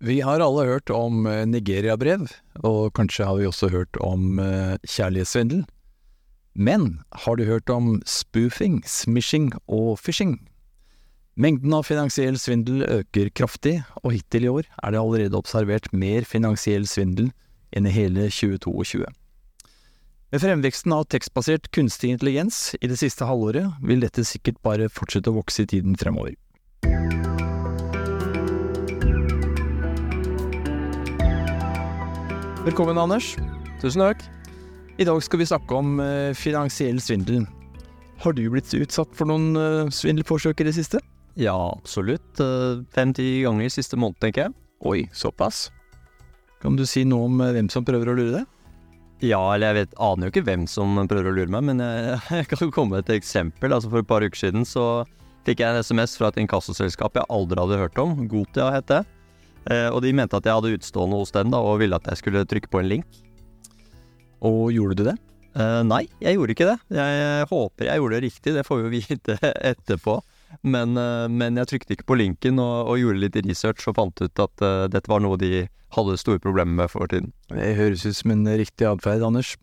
Vi har alle hørt om eh, Nigeria-brev, og kanskje har vi også hørt om eh, kjærlighetssvindel. Men har du hørt om spoofing, smishing og phishing? Mengden av finansiell svindel øker kraftig, og hittil i år er det allerede observert mer finansiell svindel enn i hele 2022. Med fremveksten av tekstbasert kunstig intelligens i det siste halvåret, vil dette sikkert bare fortsette å vokse i tiden fremover. Velkommen, Anders. Tusen takk. I dag skal vi snakke om eh, finansiell svindel. Har du blitt utsatt for noen eh, svindelforsøk i det siste? Ja, absolutt. Fem-ti ganger siste måned, tenker jeg. Oi, såpass. Kan du si noe om eh, hvem som prøver å lure deg? Ja, eller jeg vet, aner jo ikke hvem som prøver å lure meg, men jeg, jeg kan jo komme med et eksempel. Altså For et par uker siden så fikk jeg en SMS fra et inkassoselskap jeg aldri hadde hørt om. Gotia het det. Eh, og de mente at jeg hadde utstående hos dem, da, og ville at jeg skulle trykke på en link. Og gjorde du det? Uh, nei, jeg gjorde ikke det. Jeg håper jeg gjorde det riktig, det får vi jo vite etterpå. Men, uh, men, jeg trykte ikke på linken og, og, gjorde litt research og fant ut at uh, dette var noe de hadde store problemer med for tiden. Det høres ut som en riktig atferd, Anders.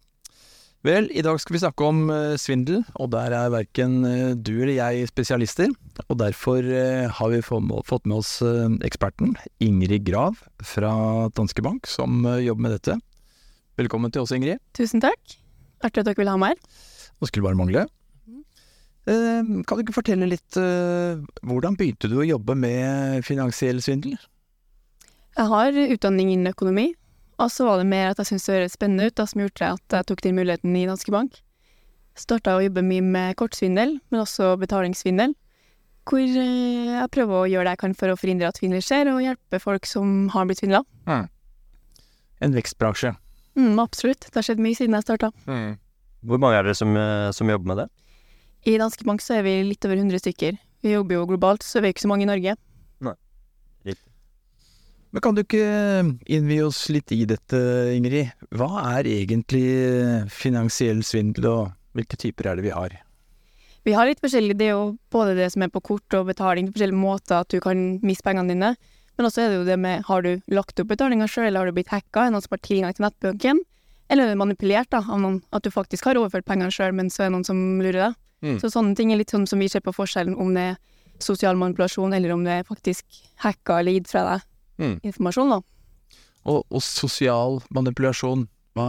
Vel, i dag skal vi snakke om uh, svindel, og der er verken uh, du eller jeg spesialister. Og derfor uh, har vi fått med oss eksperten Ingrid Grav fra Danske Bank, som jobber med dette. Velkommen til oss, Ingrid. Tusen takk. Artig at dere vil ha meg her. Det skulle bare mangle. Kan du ikke fortelle litt Hvordan begynte du å jobbe med finansiell svindel? Jeg har utdanning innen økonomi, og så var det mer at jeg syntes det høres spennende ut, da, som gjorde at jeg tok den muligheten i Danske Bank. Starta å jobbe mye med kortsvindel, men også betalingssvindel. Hvor eh, jeg prøver å gjøre det jeg kan for å forhindre at svindel skjer, og hjelpe folk som har blitt svindla. Mm. En vekstbransje. Mm, absolutt. Det har skjedd mye siden jeg starta. Mm. Hvor mange er dere som, eh, som, jobber med det? I Danske Bank så er vi litt over 100 stykker. Vi jobber jo globalt, så vi er ikke så mange i Norge. Men kan du ikke innvie oss litt i dette, Ingrid? Hva er egentlig finansiell svindel, og hvilke typer er det vi har? Vi har litt forskjellig. Det er jo både det som er på kort og betaling, forskjellige måter at du kan miste pengene dine. Men også er det jo det med har du lagt opp betalinga sjøl, eller har du blitt hacka? Er noen som har tilgang til nettbanken? Eller er det manipulert da, av noen? At du faktisk har overført pengene sjøl, men så er det noen som lurer deg? Mm. Så sånne ting er litt sånn som vi ser på forskjellen om det er sosial manipulasjon, eller om det er faktisk hacka eller gitt fra deg mm. informasjon, da. Og, og, sosial manipulasjon, hva,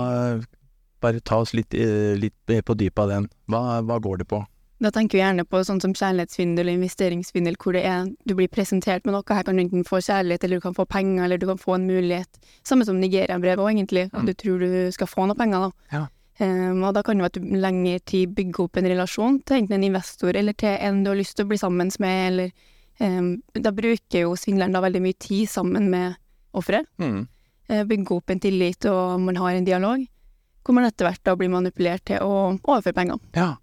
bare ta oss litt, eh, litt på dypet av den. Hva, hva, går det på? Da tenker vi gjerne på sånn som kjærlighetssvindel og investeringssvindel, hvor det er du blir presentert med noe. Her kan du enten få kjærlighet, eller du kan få penger, eller du kan få en mulighet. Samme som Nigeria-brevet òg, egentlig. At mm. du tror du skal få noe penger, da. Ja. Um, og da kan det være at du lengre tid bygger opp en relasjon til enten en investor eller til en du har lyst til å bli sammen med, eller da bruker jo svindleren da veldig mye tid sammen med offeret. Mm. Uh, bygge opp en tillit, og man har en dialog. Hvor man etter hvert da blir manipulert til å overføre penger. Ja.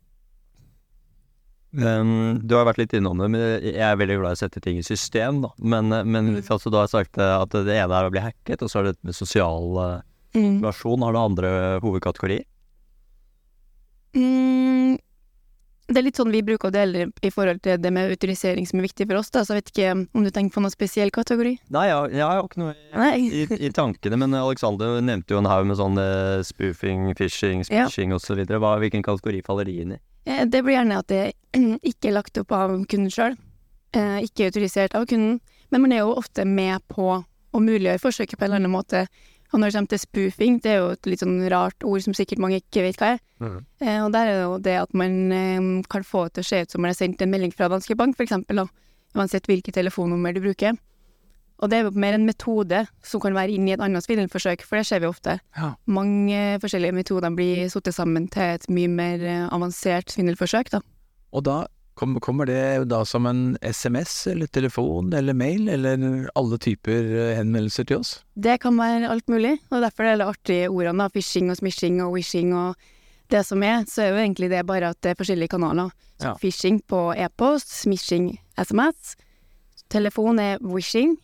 Um, du har vært litt innom det, men jeg er veldig glad i å sette ting i system, da. Men, eh, men mm. altså, du har sagt eh, at det ene er å bli hacket, og så er det med sosial uh, mm. versjon. Har du andre hovedkategorier? Mm, det er litt sånn vi bruker å dele i forhold til det med autorisering som er viktig for oss, da, så jeg vet ikke om du tenker på noen spesiell kategori? Nei, jeg, jeg har ikke noe i, i, i, tankene, men Alexander nevnte jo en haug med sånn uh, spoofing, phishing, spishing ja. osv. Hvilken kategori faller de inn i? Eh, det blir gjerne at det ikke er lagt opp av kunden sjøl, eh, ikke autorisert av kunden, men man er jo ofte med på å muliggjøre forsøket på en eller annen måte og når det kommer til spoofing, det er jo et litt sånn rart ord som sikkert mange ikke vet hva er. Mm. Eh, og der er det jo det at man eh, kan få det til å se ut som man har sendt en melding fra Danske Bank, for eksempel, da, uansett hvilket telefonnummer du bruker. Og det er jo mer en metode som kan være inni i et annet svindelforsøk, for det ser vi ofte. Ja. Mange forskjellige metoder blir satt sammen til et mye mer eh, avansert svindelforsøk, da. Og da Kommer det da som en SMS eller telefon eller mail, eller alle typer eh, henvendelser til oss? Det kan være alt mulig, og derfor er det artige ordene da, phishing og smishing og wishing og det som er, så er jo egentlig det bare at det er forskjellige kanaler. Så ja. phishing på e-post, smishing SMS. Telefon er wishing.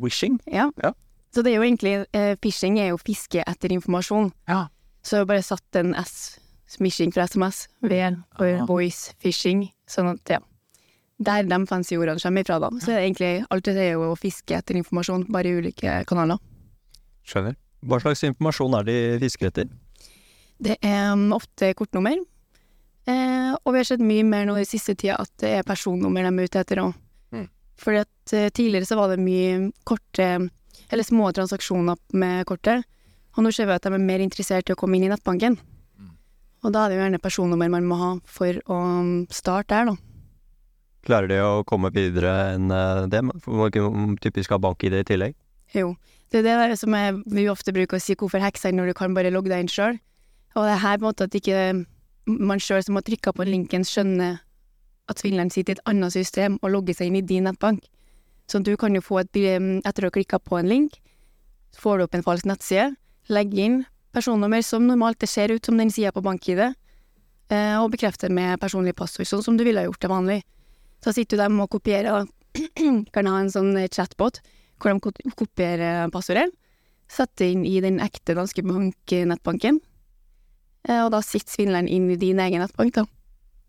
Wishing? Ja. ja. Så det er jo egentlig eh, Phishing er jo fiske etter informasjon. Ja. Så bare satt en S smishing fra SMS ved for voice phishing. Sånn at, ja. der de fancy ordene kommer ifra, da. Så er det egentlig alt det er jo å fiske etter informasjon, bare i ulike kanaler. Skjønner. Hva slags informasjon er de fisker etter? Det er um, ofte kortnummer. Eh, og vi har sett mye mer nå i siste tida at det er personnummer de er ute etter òg. Mm. Fordi at eh, tidligere så var det mye korte, eller små transaksjoner med kortet. Og nå ser vi at de er mer interessert i å komme inn i nettbanken. Og da er det jo gjerne personnummer man må ha for å um, starte der, da. Klarer de å komme videre enn det? Man ikke typisk ha bank-ID i tillegg. Jo. Det er det som jeg, vi ofte bruker å si hvorfor hekser når du kan bare logge deg inn sjøl. Og det er her på en måte at ikke man sjøl som har trykka på linken, skjønner at svindleren sitter i et annet system og logger seg inn i din nettbank. Så du kan jo få et bil- Etter å ha klikka på en link, får du opp en falsk nettside, legger inn personnummer som normalt det ser ut som den sida på bank-ID, eh, og bekrefter med personlig passord, sånn som du ville ha gjort det vanlig. Så sitter du der og kopierer, kan ha en sånn chatbot hvor de kopierer passordet, setter inn i den ekte danske bank, nettbanken, eh, og da sitter svindleren inn i din egen nettbank, da.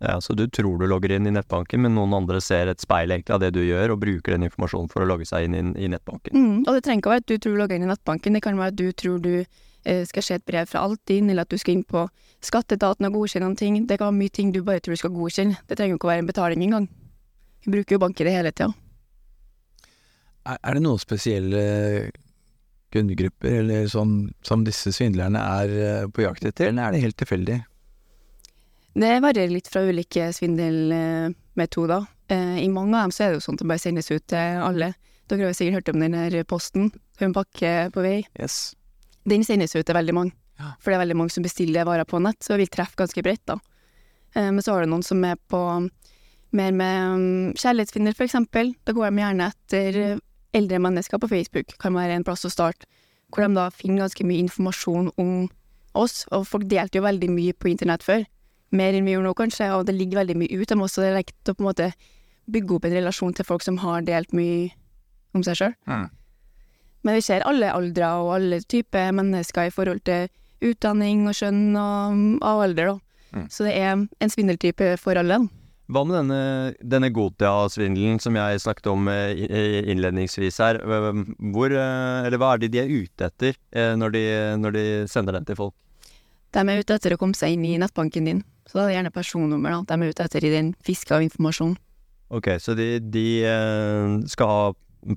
Ja, Så du tror du logger inn i nettbanken, men noen andre ser et speil egentlig av det du gjør, og bruker den informasjonen for å logge seg inn i, nettbanken. Mm, og det trenger ikke å være at du tror du logger inn i nettbanken, det kan være at du tror du eh, skal skje et brev fra Altinn, eller at du skal inn på skatteetaten og godkjenne noen ting. Det kan være mye ting du bare tror du skal godkjenne. Det trenger jo ikke å være en betaling engang. Vi bruker jo bank i det hele tida. Er, det noen spesielle kundegrupper eller sånn som disse svindlerne er eh, på jakt etter, eller er det helt tilfeldig? Det varierer litt fra ulike svindelmetoder. Eh, I mange av dem så er det jo sånn at det bare sendes ut til alle. Dere har jo sikkert hørt om den der posten, en pakke på vei. Yes. Den sendes ut til veldig mange. Ja. For det er veldig mange som bestiller varer på nett, så vi treffer ganske bredt, da. Eh, men så har du noen som er på mer med kjærlighetsfinner, kjærlighetssvindel, for eksempel. Da går de gjerne etter eh, eldre mennesker på Facebook, kan være en plass å starte. Hvor de da finner ganske mye informasjon om oss, og folk delte jo veldig mye på internett før. Mer enn vi gjør nå, kanskje, og det ligger veldig mye ut. De også er lekt å på en måte bygge opp en relasjon til folk som har delt mye om seg sjøl. Mm. Men vi ser alle aldre og alle typer mennesker i forhold til utdanning og skjønn og, og alder, da. Mm. Så det er en svindeltype for alle. Hva med denne, denne Gotia-svindelen som jeg snakket om eh, innledningsvis her? Hvor, eh, eller hva er det de er ute etter eh, når de, når de sender den til folk? De er ute etter å komme seg inn i nettbanken din. Så da er det gjerne personnummer da. de er ute etter i den fiska av informasjon. Ok, så de, de skal ha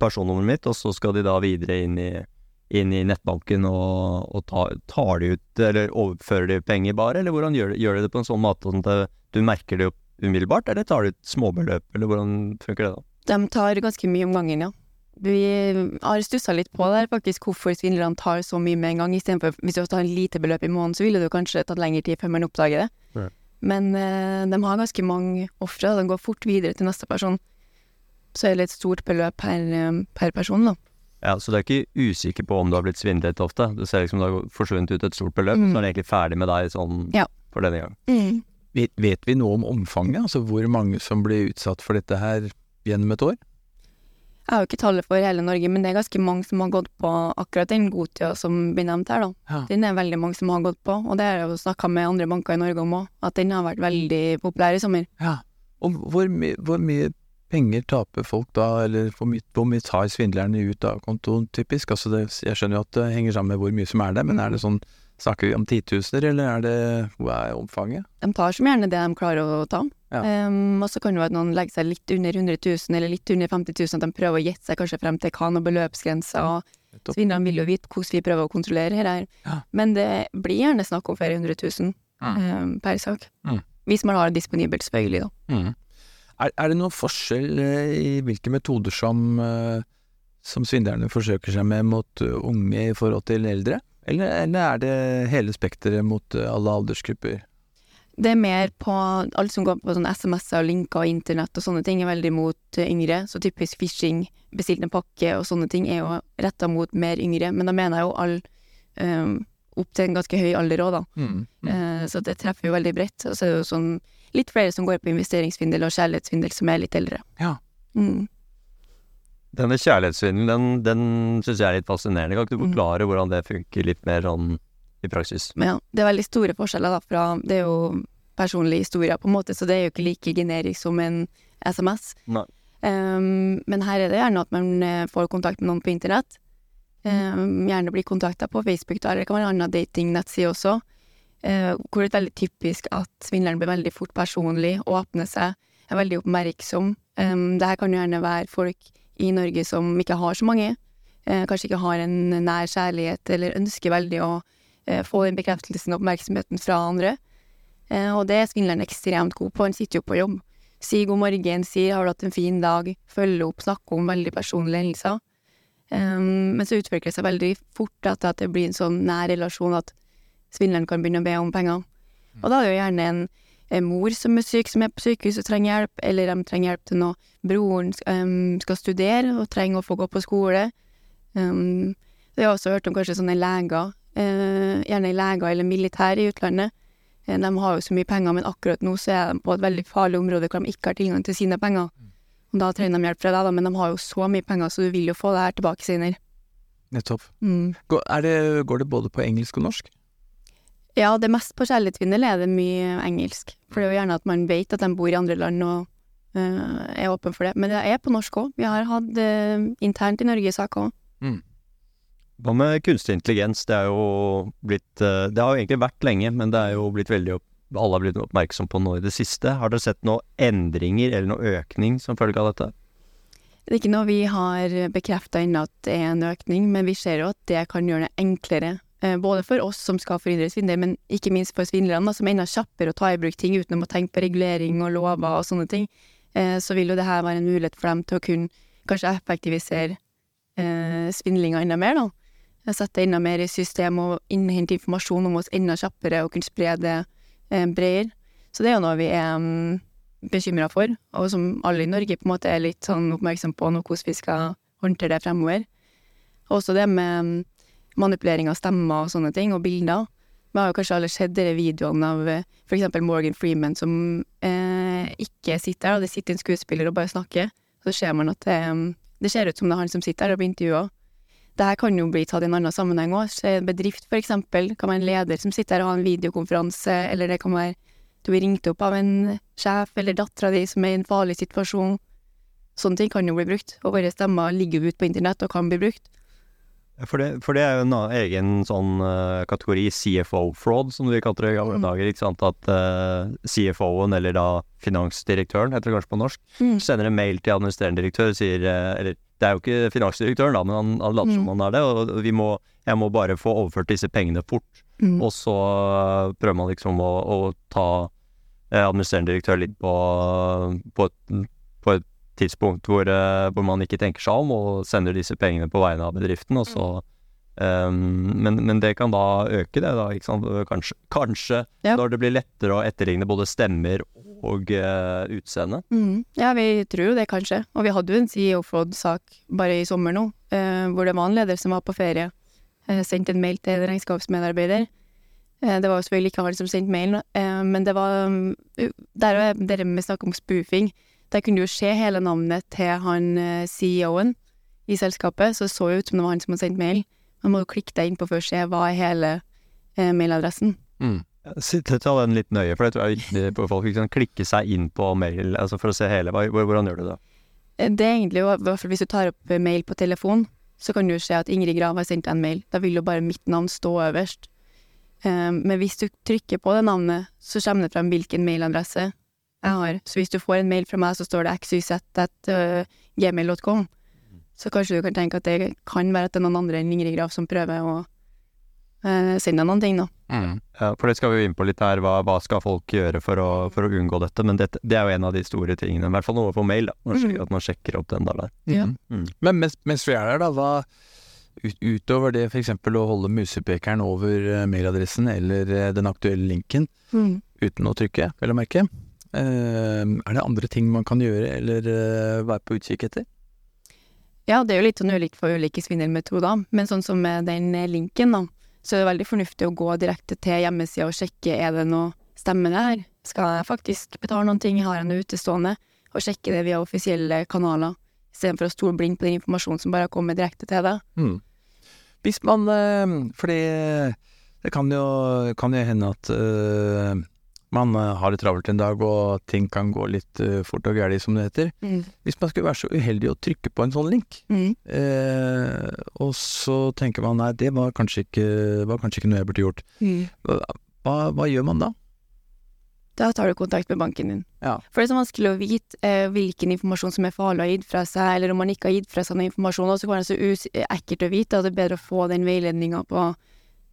personnummeret mitt, og så skal de da videre inn i, inn i nettbanken og, og ta, tar de ut, eller overfører de penger bare, eller hvordan gjør, gjør de det på en sånn måte sånn at du merker det umiddelbart, eller tar de ut småbeløp, eller hvordan funker det da? De tar ganske mye om gangen, ja. Vi har stussa litt på det her, faktisk, hvorfor svindlerne tar så mye med en gang. Istedenfor hvis du tar en lite beløp i måneden, så ville det kanskje tatt lengre tid før man oppdager det. Ja. Men eh, de har ganske mange ofre, og de går fort videre til neste person. Så er det et stort beløp per, eh, per person, da. Ja, så du er ikke usikker på om du har blitt svindlet ofte? Du ser liksom du har forsvunnet ut et stort beløp, Mm. så er det egentlig ferdig med deg sånn Ja. for denne gang. Vet, vet vi noe om omfanget? Altså hvor mange som blir utsatt for dette her gjennom et år? Jeg har jo ikke tallet for hele Norge, men det er ganske mange som har gått på akkurat den godtida som blir nevnt her, da. Ja. Den er veldig mange som har gått på, og det har jeg jo snakka med andre banker i Norge om òg, at den har vært veldig populær i sommer. Ja. Og hvor, my, hvor mye penger taper folk da, eller hvor mye, hvor mye tar svindlerne ut av kontoen, typisk? Altså det, jeg skjønner jo at det henger sammen med hvor mye som er der, men er det sånn, snakker vi om titusener, eller er det, hva er omfanget? De tar som gjerne det de klarer å ta. Ja. Um, og så kan det være at noen legger seg litt under 100 000, eller litt under 50 000, at de prøver å gjette seg kanskje frem til hva noen beløpsgrenser, og svindlerne vil jo vite hvordan vi prøver å kontrollere her. Ja. Men det blir gjerne snakk om flere hundre tusen Mm. ehm, per sak. Mm. Hvis man har det disponibelt, selvfølgelig, da. Mm. Er, er det noen forskjell eh, i hvilke metoder som, eh, som svindlerne forsøker seg med mot eh, unge i forhold til eldre? Eller, eller er det hele spekteret mot alle aldersgrupper? Det er mer på alt som går på sånn SMS-er og linker og internett og sånne ting, er veldig mot yngre. Så typisk phishing, bestilt en pakke og sånne ting er jo retta mot mer yngre. Men da mener jeg jo all um, opp til en ganske høy alder òg, da. Mm. Mm. Uh, så det treffer jo veldig bredt. Og så er det jo sånn litt flere som går på investeringssvindel og kjærlighetssvindel, som er litt eldre. Ja. Mm. Denne kjærlighetssvindelen, den, den syns jeg er litt fascinerende. Kan ikke du Mm. hvordan det funker litt mer sånn i praksis? Men ja, det er veldig store forskjeller da fra Det er jo personlige historier, på en måte, så det er jo ikke like generisk som en SMS. Nei. Um, men her er det gjerne at man eh, får kontakt med noen på internett. Um, gjerne blir kontakta på Facebook, da, eller det kan være en annen datingnettside også. Eh, hvor det er veldig typisk at svindleren blir veldig fort personlig, åpner seg, er veldig oppmerksom. Det her kan jo gjerne være folk i Norge som ikke har så mange, eh, kanskje ikke har en nær kjærlighet, eller ønsker veldig å eh, få den bekreftelsen og oppmerksomheten fra andre. Og det er svindleren ekstremt god på, han sitter jo på jobb. Si god morgen, sier har du hatt en fin dag, følger opp, snakker om veldig personlige hendelser. Men så utvikler det seg veldig fort at det blir en sånn nær relasjon at svindleren kan begynne å be om penger. Og da er det jo gjerne en, en mor som er syk, som er på sykehus og trenger hjelp, eller de trenger hjelp til noe broren um, skal studere og trenger å få gå på skole. Um, jeg har også hørt om kanskje sånne leger, uh, gjerne leger eller militær i utlandet. Eh, De har jo så mye penger, men akkurat nå så er de på et veldig farlig område hvor de ikke har tilgang til sine penger. Og da trenger de hjelp fra deg, da, men de har jo så mye penger, så du vil jo få det her tilbake senere. Nettopp. Mm. Går, det, går det både på engelsk og norsk? Ja, det mest på kjærlighetsvindel er det mye engelsk. For det er jo gjerne at man vet at de bor i andre land og eh, er åpen for det. Men det er på norsk òg. Vi har hatt eh, internt i Norge saker òg. Hva med kunstig intelligens? Det er jo blitt eh, Det har jo egentlig vært lenge, men det er jo blitt veldig opp, Alle har blitt oppmerksom på nå i det siste. Har dere sett noen endringer eller noen økning som følge av dette? Det er ikke noe vi har bekrefta ennå at det er en økning, men vi ser jo at det kan gjøre det enklere. Eh, Både for oss som skal forhindre svindel, men ikke minst for svindlerne, som er enda kjappere å ta i bruk ting uten å tenke på regulering og lover og sånne ting. Eh, Så vil jo det her være en mulighet for dem til å kunne kanskje effektivisere eh, svindlinga enda mer, da. Sette enda mer i system og innhente informasjon om oss enda kjappere og kunne spre det bredere. Så det er jo noe vi er um, bekymra for, og som alle i Norge på en måte er litt sånn oppmerksom på nå, hvordan vi skal håndtere det fremover. Også det med um, manipulering av stemmer og sånne ting, og bilder. Vi har jo kanskje alle sett de videoene av f.eks. for eksempel Morgan Freeman som eh, ikke sitter der, og det sitter en skuespiller og bare snakker. Så ser man at um, det ser ut som det er han som sitter der og blir intervjua. Det her kan jo bli tatt i en annen sammenheng òg. En bedrift, eksempel, kan være en leder som sitter her og har en videokonferanse, eller det kan være du blir ringt opp av en sjef eller dattera di som er i en farlig situasjon. Sånne ting kan jo bli brukt, og våre stemmer ligger jo ute på internett og kan bli brukt. For det, for det er jo en egen sånn uh, kategori, CFO-fraud, som vi kalte det i gamle Mm. dager. ikke sant? At uh, CFO-en, eller da finansdirektøren, heter det kanskje på norsk, Mm. sender en mail til administrerende direktør og sier uh, Eller det er jo ikke finansdirektøren, da, men han, han later som Mm. han er det. Og vi må, jeg må bare få overført disse pengene fort. Mm. Og så eh, prøver man liksom å, å ta eh, administrerende direktør litt på, på, et, på et tidspunkt hvor, eh, hvor man ikke tenker seg om, og sender disse pengene på vegne av bedriften, og så Um, men, men det kan da øke det, da. Kanskje, kanskje Ja. når det blir lettere å etterligne både stemmer og uh, utseende. Mm. Ja, vi tror jo det, kanskje. Og vi hadde jo en CEO-fraud-sak bare i sommer nå, uh, hvor det var en leder som var på ferie, uh, sendte en mail til en regnskapsmedarbeider. Det var jo selvfølgelig ikke han som sendte mailen, men det var um, Der er det med snakk om spoofing. Der kunne du jo se hele navnet til han eh, CEO-en i selskapet, så det så jo ut som det var han som hadde sendt mail. Man må jo klikke deg inn på for å se hva er hele eh, mailadressen. Sitt, ta den litt nøye, for det tror jeg er viktig folk. kan? Klikke seg inn på mail altså for å se hele. Hvordan gjør du det? Eh, Det er egentlig jo, i hvert fall hvis du tar opp eh, mail på telefon, så kan du jo se at Ingrid Grav har sendt en mail. Da vil jo bare mitt navn stå øverst. Eh, men hvis du trykker på det navnet, så kommer det frem hvilken mailadresse jeg har. Så hvis du får en mail fra meg, så står det xyz.gmail.com. Så kanskje du kan tenke at det kan være at det er noen andre enn Ingrid Grav som prøver å eh, sende deg noen ting, da. Ja, for det skal vi jo inn på litt her. Hva, hva skal folk gjøre for å, for å unngå dette? Men det, det er jo en av de store tingene. I hvert fall noe på mail, da. Mhm. At man sjekker opp den der. Ja. Mm. Men mens, mens vi er der, da, hva utover det f.eks. å holde musepekeren over eh, mailadressen eller den aktuelle linken uten å trykke, vel å merke, er det andre ting man kan gjøre eller eh, være på utkikk etter? Ja, det er jo litt sånn ulikt for ulike svindelmetoder, men sånn som med den eh, linken, da, så er det veldig fornuftig å gå direkte til hjemmesida og sjekke er det noe stemmer det her. Skal jeg faktisk betale noen ting, har jeg noe utestående? Og sjekke det via offisielle kanaler, istedenfor å stole blindt på den informasjonen som bare kommer direkte til deg. Mm. Hvis man Fordi For det, kan jo, kan jo hende at eh, Man eh, har det travelt en dag, og ting kan gå litt eh, fort og gærent, som det heter. Mm. Hvis man skulle være så uheldig å trykke på en sånn link, Mm. eh, og så tenker man nei, det var kanskje ikke, var kanskje ikke noe jeg burde gjort. Mm. Hva, hva gjør man da? Da tar du kontakt med banken din. Ja. For det er så vanskelig å vite eh, hvilken informasjon som er farlig å ha gitt fra seg, eller om man ikke har gitt fra seg noe informasjon, og så kan det så ekkelt å vite, at det er bedre å få den veiledninga på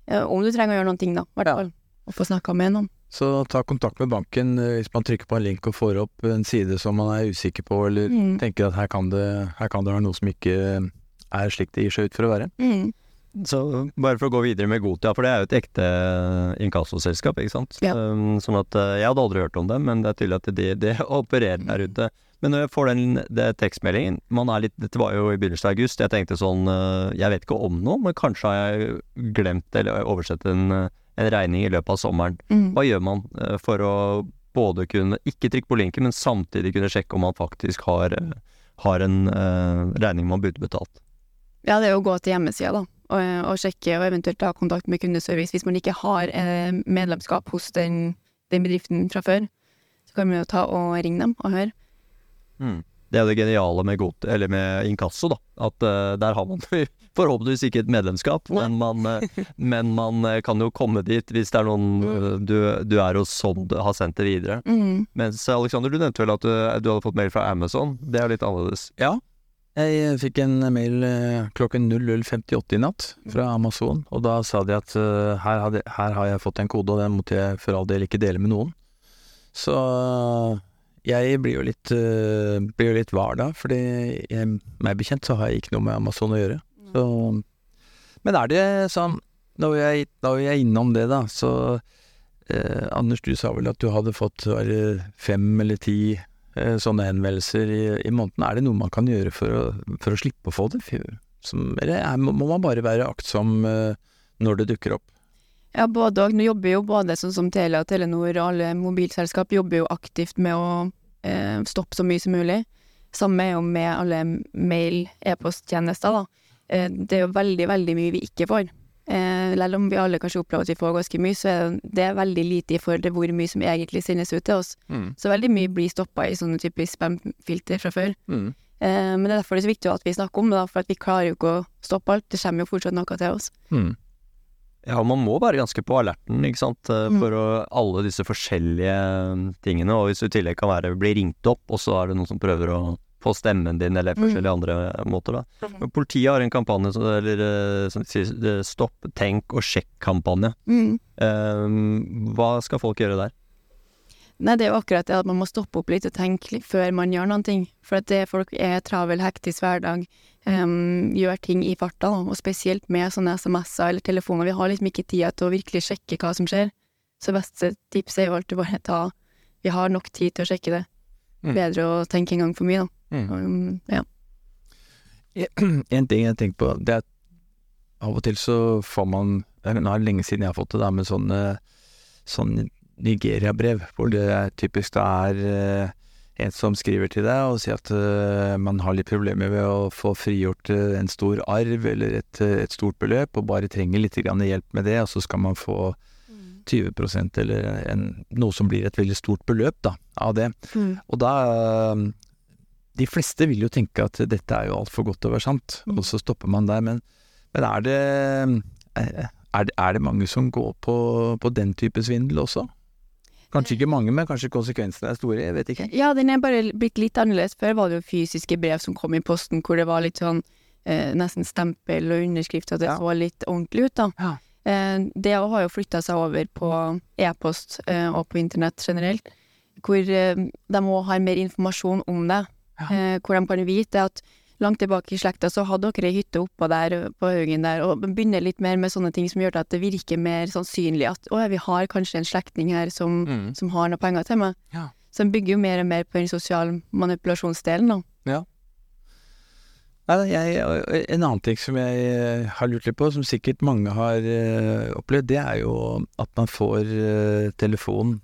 eh, om du trenger å gjøre ting, da, i hvert fall. Og få snakka med noen. Så ta kontakt med banken eh, hvis man trykker på en link og får opp en side som man er usikker på, eller Mm. tenker at her kan det, her kan det være noe som ikke er slik det gir seg ut for å være. Mm. Så bare for å gå videre med Gotia, for det er jo et ekte inkassoselskap, ikke sant. Ja. Um, sånn at uh, jeg hadde aldri hørt om det, men det er tydelig at de, de opererer der ute. Men når jeg får den det tekstmeldingen man er litt, Dette var jo i begynnelsen av august. Jeg tenkte sånn Jeg vet ikke om noe, men kanskje har jeg glemt eller oversett en, en regning i løpet av sommeren. Mm. Hva gjør man uh, for å både kunne ikke trykke på linken, men samtidig kunne sjekke om man faktisk har, uh, har en uh, regning man burde betalt? Ja, det er å gå til hjemmesida, da, og, og sjekke, og eventuelt ta kontakt med kundeservice hvis man ikke har eh, medlemskap hos den, den bedriften fra før. Så kan man jo ta og ringe dem og høre. Mm. Det er jo det geniale med, god, eller med inkasso, da. At uh, der har man forhåpentligvis ikke et medlemskap, men man, eh, men man eh, kan jo komme dit hvis det er noen eh, du, du er hos som har sendt det videre. Mm. Mens Alexander, du nevnte vel at du, du hadde fått mail fra Amazon. Det er litt annerledes. Ja. Jeg fikk en mail klokken 00.58 i natt fra Amazon, og da sa de at her, hadde, her har jeg fått en kode, og den måtte jeg for all del ikke dele med noen. Så jeg blir jo litt, uh, blir jo litt var da, fordi jeg, meg bekjent så har jeg ikke noe med Amazon å gjøre. Så, men er det sånn, når jeg, er jeg innom det da, så eh, Anders, du sa vel at du hadde fått fem eller ti eh, sånne henvendelser i, i måneden. Er det noe man kan gjøre for å, for å slippe å få det? Som, eller er, må man bare være aktsom eh, når det dukker opp? Ja, både og. Nå jobber jo både sånn som Telia, Telenor og alle mobilselskap jobber jo aktivt med å eh, stoppe så mye som mulig. Samme er jo med alle mail, e-posttjenester, da. Eh, det er jo veldig, veldig mye vi ikke får. Eh, selv om vi alle kanskje opplever at vi får ganske mye, så er det veldig lite i forhold til hvor mye som egentlig sendes ut til oss. Så veldig mye blir stoppa i sånne typer spam-filter fra før. Mm. Eh, men det er derfor det er så viktig at vi snakker om det, for at vi klarer jo ikke å stoppe alt. Det kommer jo fortsatt noe til oss. Mm. Ja, man må være ganske på alerten, ikke sant, eh, Mm. for å, alle disse forskjellige tingene. Og hvis du i tillegg kan være bli ringt opp, og så er det noen som prøver å få stemmen din, eller Mm. forskjellige andre måter, da. Men politiet har en kampanje som, eller, eh, som sier eh, stopp, tenk og sjekk-kampanje. Mm. Um, hva skal folk gjøre der? Nei, det er jo akkurat det at man må stoppe opp litt og tenke litt før man gjør noen ting. For at det folk er travel, hektisk hverdag, um, gjør ting i farta, og spesielt med sånne SMS-er eller telefoner. Vi har liksom ikke tida til å virkelig sjekke hva som skjer. Så beste tips er jo alltid bare ta Vi har nok tid til å sjekke det. Mm. Bedre å tenke en gang for mye, da. Mm. Um, ja. En ting jeg tenker på, det er at av og til så får man Nå er det lenge siden jeg har fått det, da, men sånne sånne Nigeria-brev, hvor det er typisk da er eh, en som skriver til deg og sier at uh, man har litt problemer med å få frigjort uh, en stor arv eller et, uh, et stort beløp, og bare trenger litt grann hjelp med det, og så skal man få 20% eller en, noe som blir et veldig stort beløp da, av det. Mm. Og da De fleste vil jo tenke at dette er jo altfor godt til å være sant, Mm. og så stopper man der. Men, men er, det, er det Er det mange som går på, på den type svindel også? Kanskje ikke mange, men kanskje konsekvensene er store, jeg vet ikke. Ja, den er bare blitt litt annerledes. Før var det jo fysiske brev som kom i posten, hvor det var litt sånn eh, nesten stempel og underskrift, at det Ja. så litt ordentlig ut, da. Ja. Eh, det har jo flytta seg over på e-post eh, og på internett generelt, hvor eh, de òg har mer informasjon om det. Ja. Eh, hvor de kan vite at langt tilbake i slekta så hadde dere ei hytte oppå der, på haugen der, og begynner litt mer med sånne ting som gjør at det virker mer sannsynlig at å, ja, vi har kanskje en slektning her som, Mm. som har noe penger til meg. Ja. Så en bygger jo mer og mer på den sosiale manipulasjonsdelen, da. Ja. jeg, en annen ting som jeg eh, har lurt litt på, som sikkert mange har eh, opplevd, det er jo at man får telefon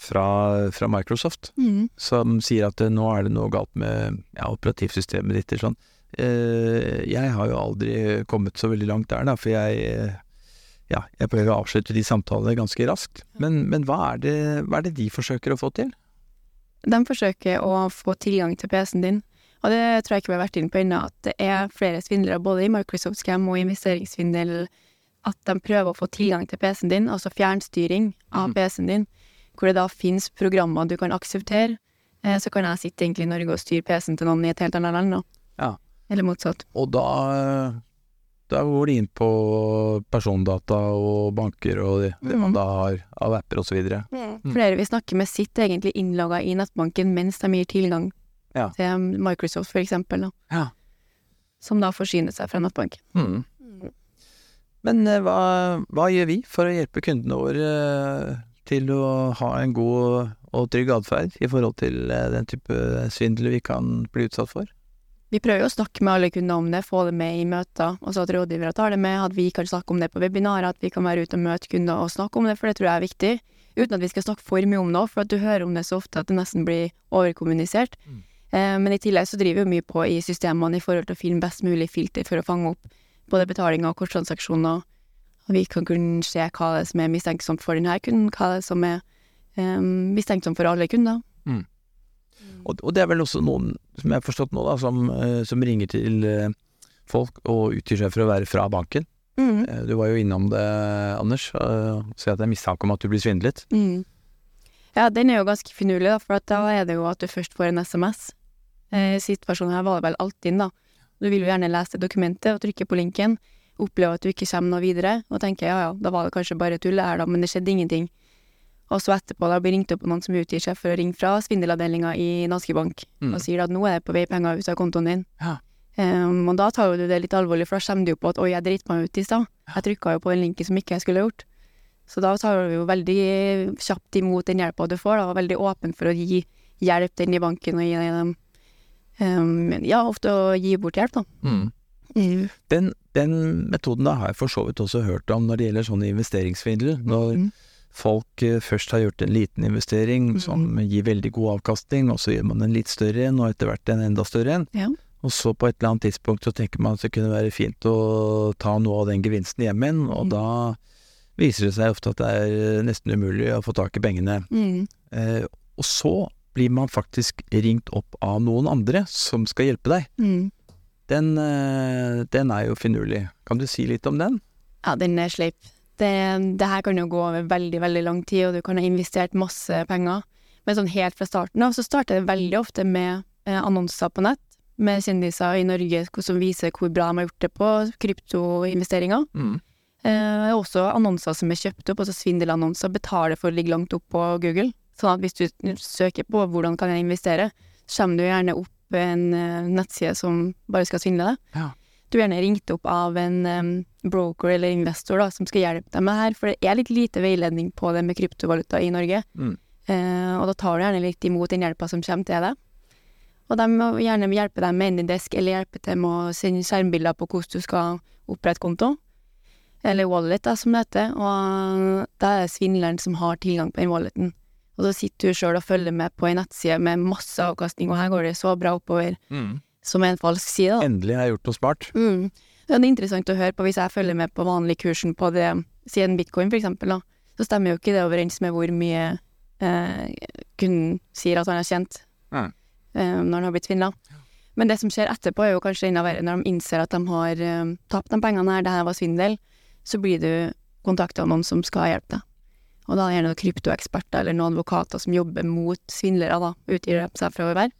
fra, fra Microsoft. som sier at eh, nå er det noe galt med ja, operativsystemet ditt eller sånn. Eh, jeg har jo aldri kommet så veldig langt der, da, for jeg, ja, jeg prøver å avslutte de samtalene ganske raskt. Men, men hva, er det, hva er det de forsøker å få til? De forsøker å få tilgang til PC-en din, og det tror jeg ikke vi har vært inne på ennå, at det er flere svindlere både i Microsoft Scam og investeringssvindel, at de prøver å få tilgang til PC-en din, altså fjernstyring av Mhm. PC-en din, hvor det da finnes programmer du kan akseptere. Eh, Så kan jeg sitte egentlig i Norge og styre PC-en til noen i et helt annet land, da. Ja. Eller motsatt. Og da, da går de inn på persondata og banker og det, mm. man Mhm. da har av apper osv. Mm. Flere vi snakker med sitter egentlig innlogga i nettbanken mens de gir tilgang Ja. til Microsoft, for eksempel, da. Ja. Som da forsyner seg fra nettbanken. Mm. Men eh, hva, hva gjør vi for å hjelpe kundene våre eh, til å ha en god og trygg atferd i forhold til eh, den type svindel vi kan bli utsatt for? Vi prøver jo å snakke med alle kunder om det, få det med i møter, og så at rådgivere tar det med, at vi kan snakke om det på webinarer, at vi kan være ute og møte kunder og snakke om det, for det tror jeg er viktig. Uten at vi skal snakke for mye om det, for at du hører om det så ofte at det nesten blir overkommunisert. Mm. Eh, men i tillegg så driver vi mye på i systemene i forhold til å finne best mulig filter for å fange opp både betalinger og korttransaksjoner. Og vi kan kunne se hva det er som er mistenksomt for denne kunden, hva det er som er um, mistenksomt for alle kunder. Og, og det er vel også noen, som jeg har forstått nå, da, som, eh, som ringer til eh, folk og utgir seg for å være fra banken. Mm. Eh, Du var jo innom det, Anders, og sier at det er mistanke om at du blir svindlet. Mm. Ja, den er jo ganske finurlig, da, for at da er det jo at du først får en SMS. Eh, situasjonen her var det vel Altinn, da. Du vil jo gjerne lese dokumentet og trykke på linken, oppleve at du ikke kommer noe videre, og tenker ja ja, da var det kanskje bare tull her, da, men det skjedde ingenting. Og så etterpå da blir ringt opp av noen som utgir seg for å ringe fra svindelavdelinga i Danske Bank, Mm. og sier at nå er det på vei penger ut av kontoen din. Ja. Um, og da tar jo du det litt alvorlig, for da kommer du jo på at oi, jeg dreit meg ut i stad. Jeg trykka jo på den linken som ikke jeg skulle gjort. Så da tar du jo veldig kjapt imot den hjelpa du får, da, og veldig åpen for å gi hjelp til den i banken og gi dem um, Ja, ofte å gi bort hjelp, da. Mm. Den, den metoden da har jeg for så vidt også hørt om når det gjelder sånn investeringssvindel. Når Mm. folk eh, først har gjort en liten investering som gir veldig god avkastning, og så gjør man en litt større en, og etter hvert en enda større en. Ja. Og så på et eller annet tidspunkt så tenker man at det kunne være fint å ta noe av den gevinsten hjem igjen, og Mm. da viser det seg ofte at det er nesten umulig å få tak i pengene. Mm. Eh, og så blir man faktisk ringt opp av noen andre som skal hjelpe deg. Mm. Den, eh, den er jo finurlig. Kan du si litt om den? Ja, den er sleip. Det, det her kan jo gå over veldig, veldig lang tid, og du kan ha investert masse penger. Men sånn helt fra starten av så starter det veldig ofte med eh, annonser på nett, med kjendiser i Norge som viser hvor bra de har gjort det på kryptoinvesteringer. Eh, også annonser som er kjøpt opp, altså svindelannonser, betaler for å ligge langt opp på Google. Sånn at hvis du søker på 'hvordan kan jeg investere', så kommer du gjerne opp en eh, nettside som bare skal svindle deg. Ja. Du er gjerne ringt opp av en um, broker eller investor da, som skal hjelpe deg med det her, for det er litt lite veiledning på det med kryptovaluta i Norge. Mm. Uh, og da tar du gjerne litt imot den hjelpa som kommer til deg. Og de må gjerne hjelpe deg med Anydesk, eller hjelpe til med å sende skjermbilder på hvordan du skal opprette konto. Eller wallet, da, som det heter. Og da er det svindleren som har tilgang på den walleten. Og så sitter du sjøl og følger med på ei nettside med masse avkastning, og her går det så bra oppover, som er en falsk side, da. Endelig har jeg gjort noe smart. Mm. Det er interessant å høre på hvis jeg følger med på vanlig kursen på det, siden bitcoin for eksempel, da. Så stemmer jo ikke det overens med hvor mye eh, kunden sier at han har tjent eh, når han har blitt svindla. Men det som skjer etterpå, er jo kanskje enda verre når de innser at de har eh, tapt de pengene her, det her var svindel, så blir du kontakta av noen som skal hjelpe deg. Og da er gjerne kryptoeksperter eller noen advokater som jobber mot svindlere, da, utgir seg fra å være.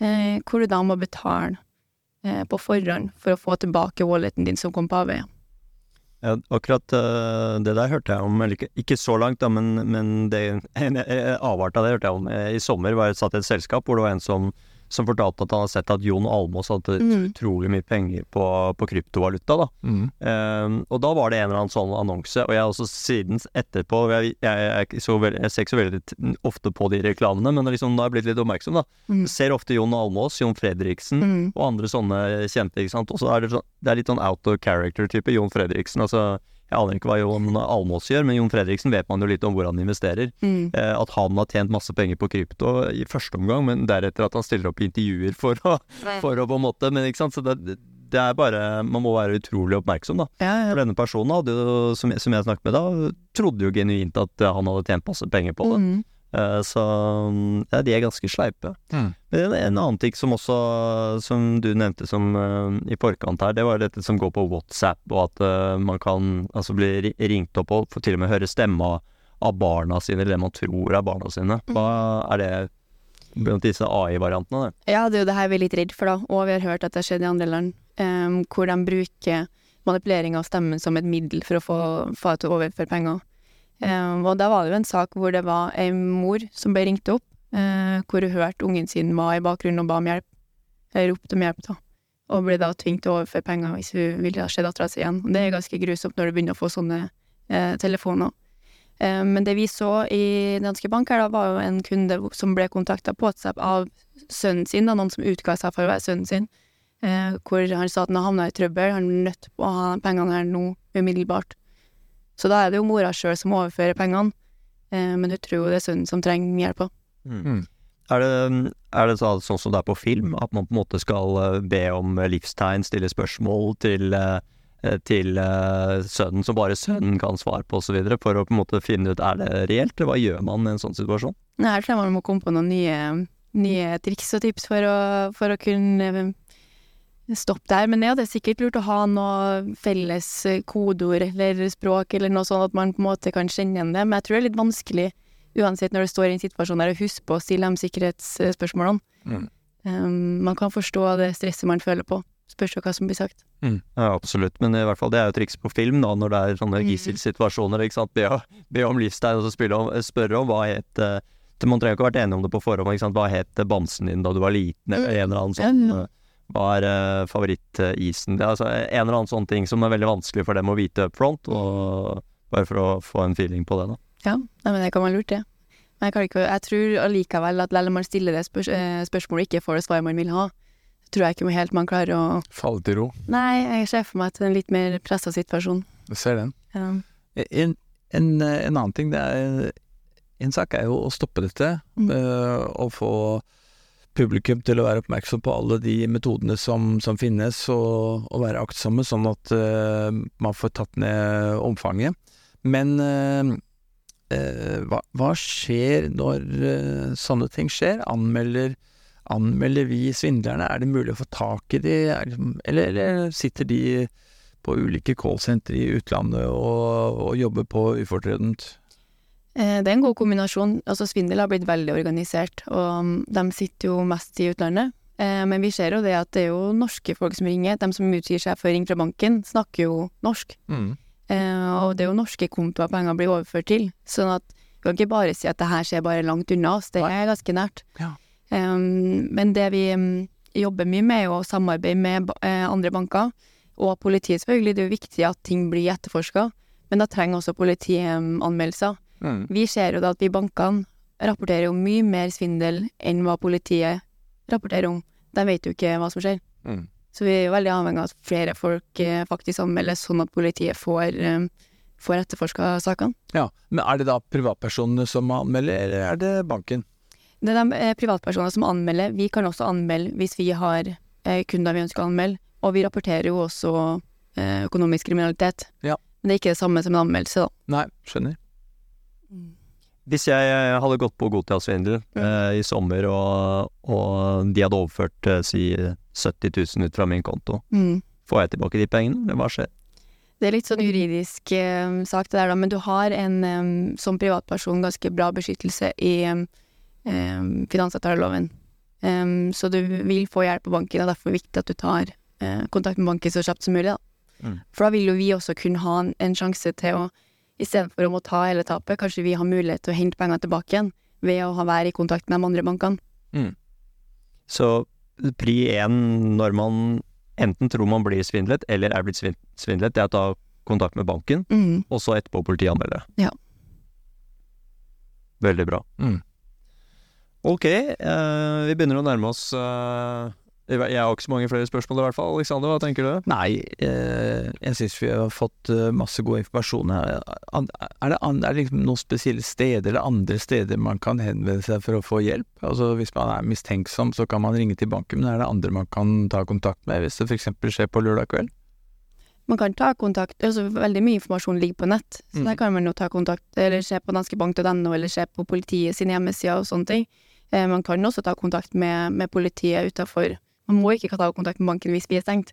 Eh, hvor du da må betale eh, på forhånd for å få tilbake walleten din som kom på avveie. Ja, akkurat eh, det der hørte jeg om, eller ikke, ikke så langt, da, men, men det, en avart av det hørte jeg om eh, i sommer. var Jeg satt i et selskap hvor det var en som, som fortalte at han har sett at Jon Almås hadde Mm. utrolig mye penger på, på kryptovaluta. da. Eh, og da var det en eller annen sånn annonse, og jeg har også siden etterpå Jeg, jeg, jeg, veldig, jeg ser ikke så veldig ofte på de reklamene, men liksom, da har jeg blitt litt oppmerksom. da. Mm. Ser ofte Jon Almås, Jon Fredriksen Mm. og andre sånne kjente. ikke sant? Og så er det, sånn, det er litt sånn out of character-type. Jon Fredriksen. altså Jeg aner ikke hva Jon Almås gjør, men Jon Fredriksen vet man jo litt om hvor han investerer. Mm. Eh, at han har tjent masse penger på krypto i første omgang, men deretter at han stiller opp i intervjuer for å, for å på en måte Men ikke sant, så det, det er bare Man må være utrolig oppmerksom, da. Ja, For denne personen hadde jo, som, som jeg snakket med da, trodde jo genuint at han hadde tjent masse penger på det. Mm. Eh, så mm, ja, de er ganske sleipe. Mm. Men en, en annen ting som også, som du nevnte som uh, i forkant her, det var dette som går på WhatsApp, og at uh, man kan altså bli ringt opp og få til og med høre stemma av barna sine, eller det man tror er barna sine. Hva er det blant disse AI-variantene? Ja, det er jo det her vi er litt redd for, da. Og vi har hørt at det har skjedd i andre land, um, hvor de bruker manipulering av stemmen som et middel for å få, få til å overføre penger. Em, og da var det jo en sak hvor det var ei mor som ble ringt opp, uh, hvor hun hørte ungen sin var i bakgrunnen og ba om hjelp. Eller ropte om hjelp, da. Og ble da tvunget å overføre penger hvis hun ville sett dattera si igjen. Og det er ganske grusomt når du begynner å få sånne uh, telefoner. Eh, men det vi så i Danske Bank her, da, var jo en kunde som ble kontakta på WhatsApp av sønnen sin, da, noen som utga seg for å være sønnen sin, eh, hvor han sa at han havna i trøbbel, han er nødt på å ha pengene her nå umiddelbart. Så da er det jo mora sjøl som overfører pengene, eh, men hun tror jo det er sønnen som trenger hjelpa. Mm. Er det, er det så, sånn som det er på film, at man på en måte skal eh, be om eh, livstegn, stille spørsmål til, eh, til sønnen som bare sønnen kan svare på osv., for å på en måte finne ut er det reelt, eller hva gjør man i en sånn situasjon? Nei, Her tror jeg man må komme på noen nye, nye triks og tips for å, for å kunne eh, der. Men ja, det er sikkert lurt å ha noe felles eh, kodeord eller språk, eller noe sånn at man på en måte kan kjenne igjen det. Men jeg tror det er litt vanskelig, uansett når du står i en situasjon der, å huske på å stille de sikkerhetsspørsmålene. Mm. Um, man kan forstå det stresset man føler på. Spørs jo hva som blir sagt. Ja, absolutt, men i hvert fall det er jo triks på film, da, når det er sånne Mm. gisselsituasjoner, ikke sant. Be, om- be om livstegn, og så om, spørre om hva het uh, Man trenger ikke ha vært enig om det på forhånd, ikke sant. Hva het eh, bamsen din da du var liten, eller en eller annen sånn Mm. eh, Hva er uh, favorittisen? Det er altså en eller annen sånn ting som er veldig vanskelig for dem å vite up front, og bare for å få en feeling på det, da. Ja, nei, men det kan være lurt, det. Men jeg, kan ikke, jeg tror allikevel at selv om man stiller det spørs, eh, spørsmålet ikke får det svaret man vil ha, tror jeg ikke helt man klarer å Falle til ro. Nei, jeg ser for meg til en litt mer pressa situasjon. Du ser den. Ja. En, en, en annen ting, det er En sak er jo å stoppe dette, Mm. eh, og få publikum til å være oppmerksom på alle de metodene som, som finnes, og, og være aktsomme, sånn at uh, man får tatt ned omfanget. Men uh, uh, hva, hva skjer når sånne ting skjer? Anmelder, anmelder vi svindlerne? Er det mulig å få tak i de? Det eller, eller sitter de på ulike callsentre i utlandet og, og jobber på ufortrødent? Eh, Det er en god kombinasjon. Altså, svindel har blitt veldig organisert, og mm, de sitter jo mest i utlandet. Eh, Men vi ser jo det at det er jo norske folk som ringer. De som utgir seg for å ringe fra banken, snakker jo norsk. Mm. Og det er jo norske kontoer penger blir overført til. Sånn at vi kan ikke bare si at det her skjer bare langt unna oss, det er ganske nært. Ja. Eh, Men det vi mm, jobber mye med, er å samarbeide med eh, andre banker, og politiet selvfølgelig. Det er jo viktig at ting blir etterforska, men da trenger også politiet mm, anmeldelser. Mm. Vi ser jo da at vi bankene rapporterer jo mye mer svindel enn hva politiet rapporterer om. De vet jo ikke hva som skjer. Mm. Så vi er jo veldig avhengig av at flere folk eh, faktisk anmelder, sånn at politiet får, eh, får etterforska sakene. Ja, Men er det da privatpersonene som anmelder, eller er det banken? Det er de privatpersonene som anmelder. Vi kan også anmelde hvis vi har eh, kunder vi ønsker å anmelde. Og vi rapporterer jo også eh, økonomisk kriminalitet. Ja. Men det er ikke det samme som en anmeldelse, da. Nei, skjønner. Hvis jeg eh, hadde gått på Gotia-svindel eh, i sommer, og, og de hadde overført eh, si 70 000 ut fra min konto, Mm. får jeg tilbake de pengene, eller hva skjer? Det er litt sånn juridisk eh, sak det der, da, men du har en eh, som privatperson ganske bra beskyttelse i eh, finansavtaleloven. Så du vil få hjelp av banken, og derfor er det viktig at du tar kontakt med banken så kjapt som mulig. Da. Mm. For da vil jo vi også kunne ha en, en sjanse til å, istedenfor å må ta hele tapet, kanskje vi har mulighet til å hente pengene tilbake igjen ved å ha være i kontakt med de andre bankene. Så pri én når man enten tror man blir svindlet, eller er blitt svindlet, det er å ta kontakt med banken, Mm. og så etterpå politianmelde. Ja. Veldig bra. Mm. Ok, eh, vi begynner å nærme oss eh, Jeg har ikke så mange flere spørsmål i hvert fall. Alexander, hva tenker du? Nei, eh, jeg syns vi har fått eh, masse god informasjon her. Er det, er det liksom noen spesielle steder eller andre steder man kan henvende seg for å få hjelp? Altså Hvis man er mistenksom, så kan man ringe til banken, men er det andre man kan ta kontakt med hvis det f.eks. skjer på lørdag kveld? Man kan ta kontakt, altså veldig mye informasjon ligger på nett, så Mm. der kan man jo ta kontakt, eller se på danskebank.no, eller se på politiet sine hjemmesider og sånne ting. Eh, man kan også ta kontakt med, med politiet utafor. Man må ikke ta kontakt med banken hvis vi er stengt,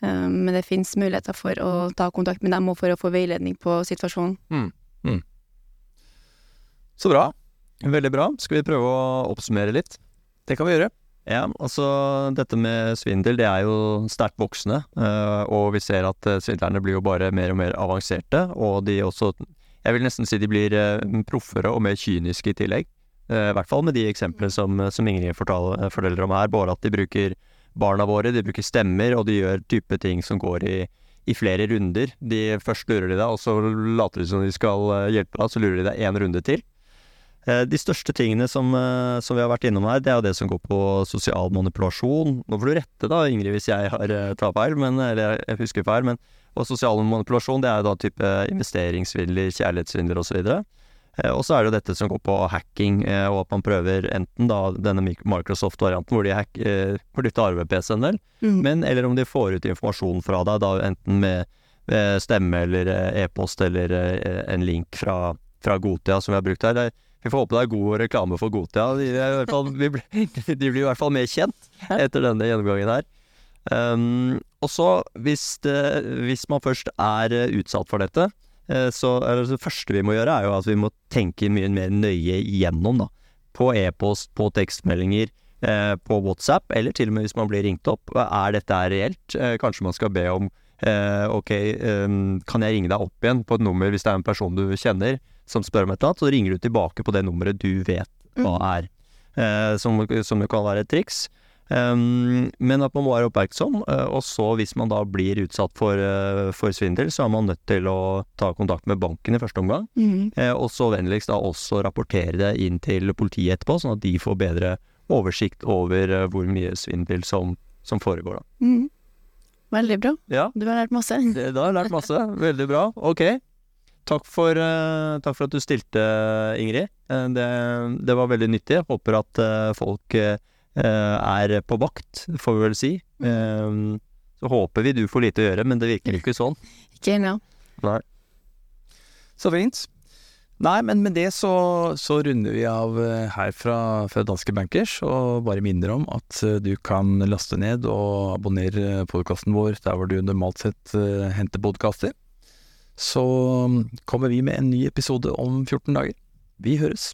eh, men det finnes muligheter for å ta kontakt med dem og for å få veiledning på situasjonen. Så bra. Veldig bra. Skal vi prøve å oppsummere litt? Det kan vi gjøre. Ja, altså dette med svindel det er jo sterkt voksende, eh, og vi ser at eh, svindlerne blir jo bare mer og mer avanserte, og de også Jeg vil nesten si de blir proffere og mer kyniske i tillegg. Eh, I hvert fall med de eksemplene som, som Ingrid fortal- eh, forteller om her, både at de bruker barna våre, de bruker stemmer, og de gjør type ting som går i, i flere runder. De Først lurer de deg, og så later de som de skal eh, hjelpe deg, så lurer de deg én runde til. De største tingene som, som vi har vært innom her, det er jo det som går på sosial manipulasjon. Nå får du rette da, Ingrid, hvis jeg har tar feil, men, eller jeg husker feil. Men, og sosial manipulasjon, det er da type investeringssvindler, kjærlighetssvindler osv. Eh, Og så er det jo dette som går på hacking, eh, og at man prøver enten da denne Microsoft-varianten hvor de, hack, eh, hvor de tar over PC-en del, Mm. men eller om de får ut informasjon fra deg, da enten med eh, stemme eller eh, e-post eller eh, en link fra, fra Gotia som vi har brukt her. Er- Vi får håpe det er god reklame for Gotia. De, fall, vi blir, de blir i hvert fall mer kjent etter denne gjennomgangen her. Um, og så, hvis, hvis man først er eh, utsatt for dette, eh, så er det, første vi må gjøre, er jo at vi må tenke mye mer nøye igjennom, da. På e-post, på tekstmeldinger, eh, på WhatsApp, eller til og med hvis man blir ringt opp. Er dette her reelt? Eh, kanskje man skal be om eh, ok, eh, kan jeg ringe deg opp igjen på et nummer hvis det er en person du kjenner som spør om et eller annet, så ringer du tilbake på det nummeret du vet hva er. Eh, som, som kan være et triks. Um, men at man må være oppmerksom, eh, og så hvis man da blir utsatt for, eh, for svindel, så er man nødt til å ta kontakt med banken i første omgang. Mm. Og så vennligst da også rapportere det inn til politiet etterpå, sånn at de får bedre oversikt over hvor mye svindel som, som foregår. da. Mm. Veldig bra. Ja, Du har lært masse. det, da har jeg lært masse. Veldig bra. Ok. Takk for, takk for at du stilte, Ingrid. Det, det var veldig nyttig. Jeg håper at folk er på vakt, får vi vel si. Eh, så håper vi du får lite å gjøre, men det virker ikke sånn. Ikke ennå. Nei. Så fint. Nei, men med det så, så runder vi av eh, her fra, fra Danske Bankers, og bare minner om at eh, du kan laste ned og abonnere podkasten vår der hvor du normalt sett eh, henter podkaster. Så mm, kommer vi med en ny episode om 14 dager. Vi høres.